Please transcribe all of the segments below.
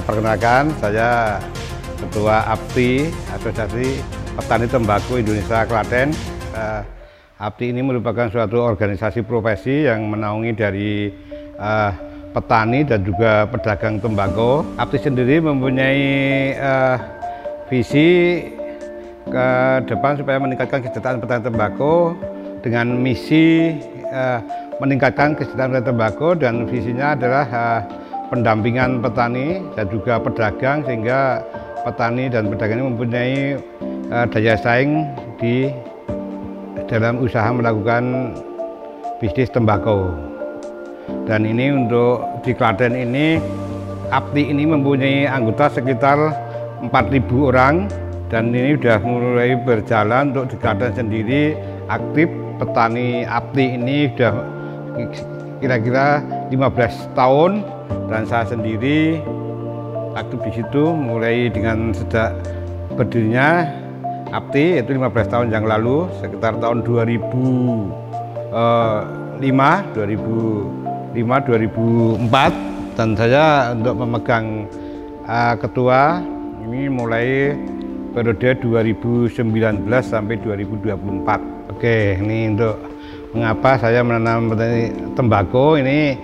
Perkenalkan, saya Ketua APTI, Asosiasi Petani Tembakau Indonesia Klaten. Uh, APTI ini merupakan suatu organisasi profesi yang menaungi dari uh, petani dan juga pedagang tembakau. APTI sendiri mempunyai uh, visi ke depan supaya meningkatkan kesejahteraan petani tembakau dengan misi uh, meningkatkan kesejahteraan petani tembakau dan visinya adalah uh, pendampingan petani dan juga pedagang sehingga petani dan pedagang ini mempunyai uh, daya saing di dalam usaha melakukan bisnis tembakau. Dan ini untuk di Klaten ini APTI ini mempunyai anggota sekitar 4.000 orang dan ini sudah mulai berjalan untuk di Klaten sendiri aktif petani APTI ini sudah kira-kira 15 tahun dan saya sendiri. Aktif di situ mulai dengan sejak berdirinya APTI itu 15 tahun yang lalu sekitar tahun 2005 2005 2004 dan saya untuk memegang uh, ketua ini mulai periode 2019 sampai 2024 oke ini untuk mengapa saya menanam tembakau ini.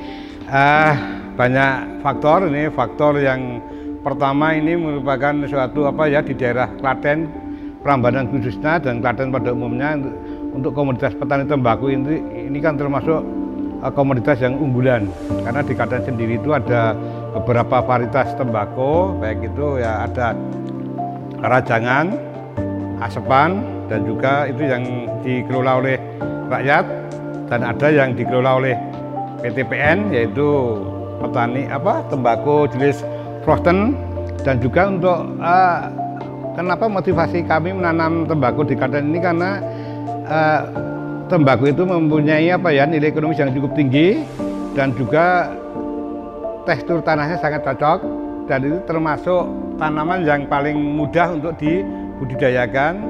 Uh, banyak faktor ini faktor yang pertama ini merupakan suatu apa ya di daerah Klaten Prambanan khususnya dan Klaten pada umumnya untuk komoditas petani tembakau ini ini kan termasuk uh, komoditas yang unggulan. Karena di Klaten sendiri itu ada beberapa varietas tembakau baik itu ya ada rajangan, asepan dan juga itu yang dikelola oleh rakyat dan ada yang dikelola oleh PTPN yaitu petani apa tembakau jenis frosten dan juga untuk uh, kenapa motivasi kami menanam tembakau di Klaten ini karena uh, tembakau itu mempunyai apa ya nilai ekonomis yang cukup tinggi dan juga tekstur tanahnya sangat cocok dan itu termasuk tanaman yang paling mudah untuk dibudidayakan.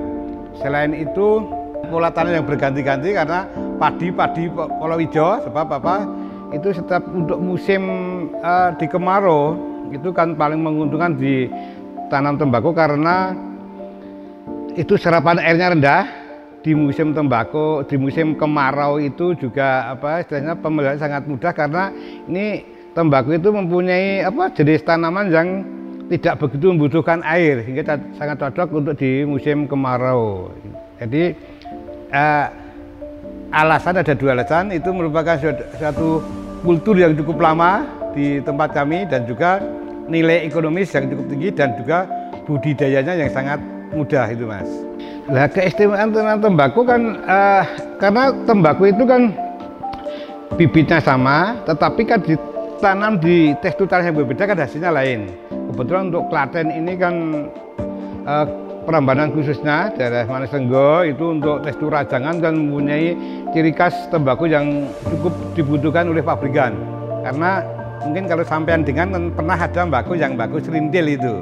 Selain itu pola tanam yang berganti-ganti karena padi-padi hijau sebab apa itu setiap untuk musim uh, di kemarau itu kan paling menguntungkan di tanam tembakau karena itu serapan airnya rendah di musim tembakau di musim kemarau itu juga apa istilahnya pemeliharaan sangat mudah karena ini tembakau itu mempunyai apa jenis tanaman yang tidak begitu membutuhkan air sehingga sangat cocok untuk di musim kemarau. Jadi uh, alasan ada dua alasan itu merupakan suatu kultur yang cukup lama di tempat kami dan juga nilai ekonomis yang cukup tinggi dan juga budidayanya yang sangat mudah itu mas. Nah keistimewaan tentang tembakau kan uh, karena tembakau itu kan bibitnya sama tetapi kan ditanam di tekstur tanah yang berbeda kan hasilnya lain. Kebetulan untuk Klaten ini kan uh, Perambanan khususnya daerah Manesenggo itu untuk tekstur rajangan kan mempunyai ciri khas tembakau yang cukup dibutuhkan oleh pabrikan. Karena mungkin kalau sampean dengan kan pernah ada tembakau yang bagus serintil itu.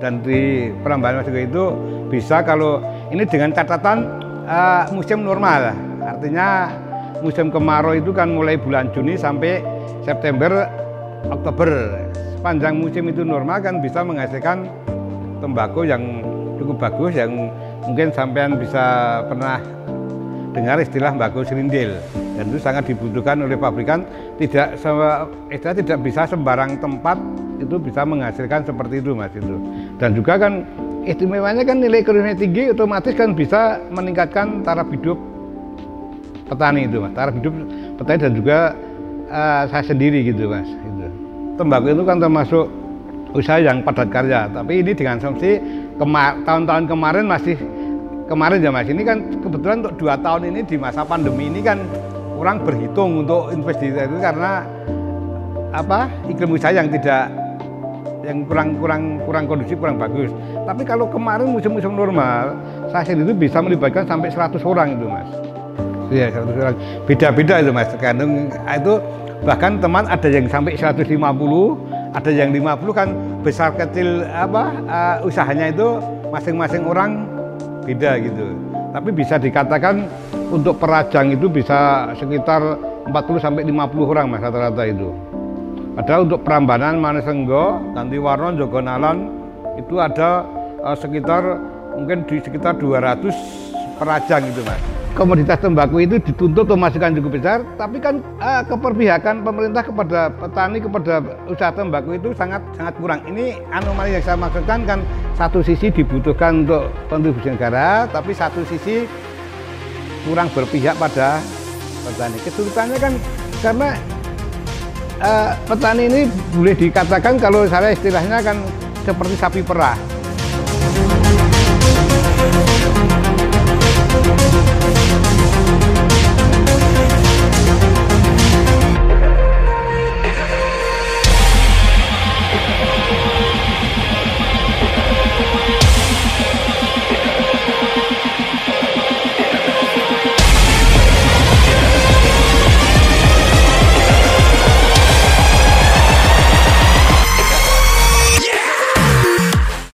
Dan di Perambanan Manesenggo itu bisa kalau ini dengan catatan uh, musim normal. Artinya musim kemarau itu kan mulai bulan Juni sampai September Oktober. Sepanjang musim itu normal kan bisa menghasilkan tembakau yang cukup bagus yang mungkin sampean bisa pernah dengar istilah mbako serindil dan itu sangat dibutuhkan oleh pabrikan. Tidak istilah tidak bisa sembarang tempat itu bisa menghasilkan seperti itu mas itu. Dan juga kan istimewanya kan nilai ekonomi tinggi otomatis kan bisa meningkatkan taraf hidup petani itu mas. Taraf hidup petani dan juga uh, saya sendiri gitu mas itu. Tembakau itu kan termasuk usaha yang padat karya. Tapi ini dengan asumsi tahun-tahun kemarin masih kemarin ya mas. Ini kan kebetulan untuk dua tahun ini di masa pandemi ini kan orang berhitung untuk investasi itu karena apa iklim usaha yang tidak yang kurang kurang kurang kondusif kurang bagus. Tapi kalau kemarin musim-musim normal saya sendiri itu bisa melibatkan sampai 100 orang itu mas. Iya 100 orang. Beda-beda itu mas. Tergantung itu bahkan teman ada yang sampai 150 ada yang 50 kan besar kecil apa uh, usahanya itu masing-masing orang beda gitu. Tapi bisa dikatakan untuk perajang itu bisa sekitar 40 sampai 50 orang Mas rata-rata itu. Padahal untuk Prambanan, Manisenggo, Ganti Warno, Jogonalon itu ada uh, sekitar mungkin di sekitar 200 perajang itu mas. Komoditas tembakau itu dituntut memasukkan cukup besar, tapi kan uh, keperpihakan pemerintah kepada petani kepada usaha tembakau itu sangat sangat kurang. Ini anomali yang saya maksudkan kan satu sisi dibutuhkan untuk kontribusi negara, tapi satu sisi kurang berpihak pada petani. Kesulitannya kan karena uh, petani ini boleh dikatakan kalau saya istilahnya kan seperti sapi perah